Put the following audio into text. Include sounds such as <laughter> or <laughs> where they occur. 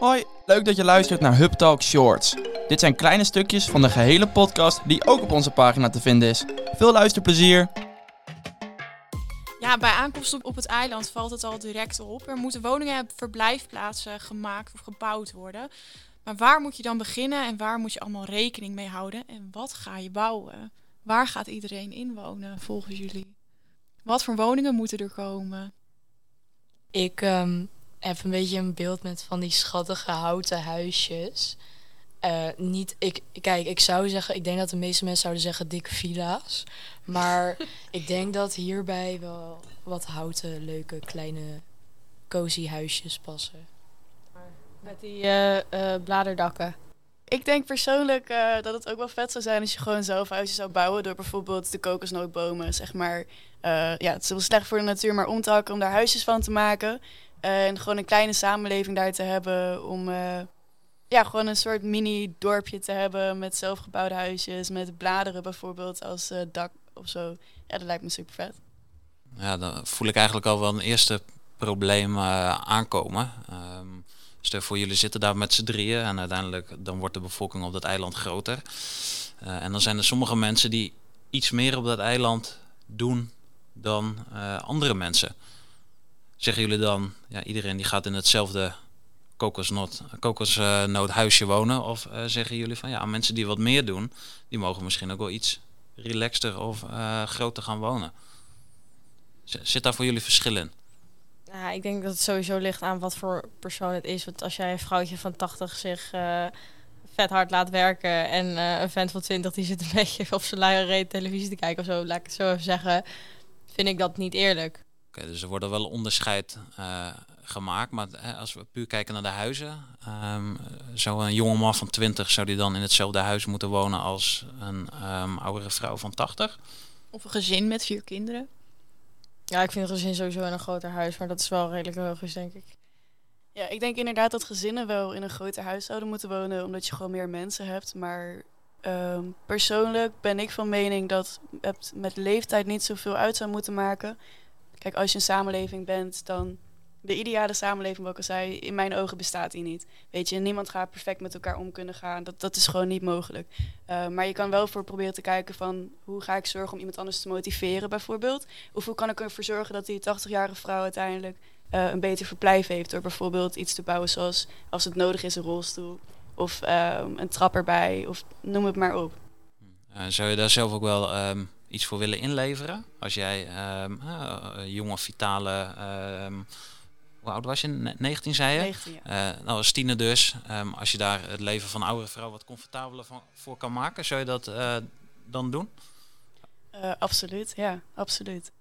Hoi, leuk dat je luistert naar Hub Talk Shorts. Dit zijn kleine stukjes van de gehele podcast die ook op onze pagina te vinden is. Veel luisterplezier! Ja, bij aankomst op, het eiland valt het al direct op. Er moeten woningen en verblijfplaatsen gemaakt of gebouwd worden. Maar waar moet je dan beginnen en waar moet je allemaal rekening mee houden? En wat ga je bouwen? Waar gaat iedereen inwonen volgens jullie? Wat voor woningen moeten er komen? Ik ehm, heb een beetje een beeld met van die schattige houten huisjes. Eh, niet, ik, kijk, ik zou zeggen, ik denk dat de meeste mensen zouden zeggen dikke villa's. Maar <laughs> ik denk dat hierbij wel wat houten, leuke, kleine, cozy huisjes passen. Met die eh, eh, bladerdakken. Ik denk persoonlijk eh, dat het ook wel vet zou zijn als je gewoon zelf huisjes zou bouwen door bijvoorbeeld de kokosnootbomen, zeg maar. eh, ja, het is wel slecht voor de natuur, maar om te hakken om daar huisjes van te maken. En gewoon een kleine samenleving daar te hebben om eh, ja, gewoon een soort mini dorpje te hebben met zelfgebouwde huisjes, met bladeren bijvoorbeeld als eh, dak of zo. Ja, dat lijkt me super vet. Ja, dan voel ik eigenlijk al wel een eerste probleem eh, aankomen. Ehm stel voor jullie zitten daar met z'n drieën en uiteindelijk dan wordt de bevolking op dat eiland groter. En dan zijn er sommige mensen die iets meer op dat eiland doen dan andere mensen. Zeggen jullie dan, ja, iedereen die gaat in hetzelfde kokosnoot, kokosnoothuisje wonen? Of eh, zeggen jullie van ja, mensen die wat meer doen, die mogen misschien ook wel iets relaxter of eh, groter gaan wonen? Zit daar voor jullie verschil in? Nou, ik denk dat het sowieso ligt aan wat voor persoon het is. Want als jij een vrouwtje van 80 zich eh, vet hard laat werken en een vent van 20 die zit een <laughs> beetje op zijn luie televisie te kijken of zo, laat ik het zo even zeggen, vind ik dat niet eerlijk. Oké, dus er wordt er wel een onderscheid eh, gemaakt. Maar hè, als we puur kijken naar de huizen, ehm zou een jonge man van 20 zou die dan in hetzelfde huis moeten wonen als een ehm, oudere vrouw van 80? Of een gezin met vier kinderen? Ja, ik vind een gezin sowieso in een groter huis, maar dat is wel redelijk logisch, denk ik. Ja, ik denk inderdaad dat gezinnen wel in een groter huis zouden moeten wonen, omdat je gewoon meer mensen hebt. Maar ehm, persoonlijk ben ik van mening dat het met leeftijd niet zoveel uit zou moeten maken. Kijk, als je een samenleving bent, dan de ideale samenleving, wat ik al zei, in mijn ogen bestaat die niet. Weet je, niemand gaat perfect met elkaar om kunnen gaan. Dat, dat is gewoon niet mogelijk. Uh, maar je kan wel voor proberen te kijken van hoe ga ik zorgen om iemand anders te motiveren, bijvoorbeeld. Of hoe kan ik ervoor zorgen dat die 80-jarige vrouw uiteindelijk uh, een beter verblijf heeft door bijvoorbeeld iets te bouwen zoals als het nodig is een rolstoel of um, een trap erbij of noem het maar op. Zou je daar zelf ook wel um, iets voor willen inleveren? Als jij um, uh, jonge, vitale, hoe oud was je? 19 zei je? 19, ja. nou, als tiener dus, als je daar het leven van oudere vrouw wat comfortabeler van, voor kan maken, zou je dat dan doen? Uh, absoluut, ja, absoluut.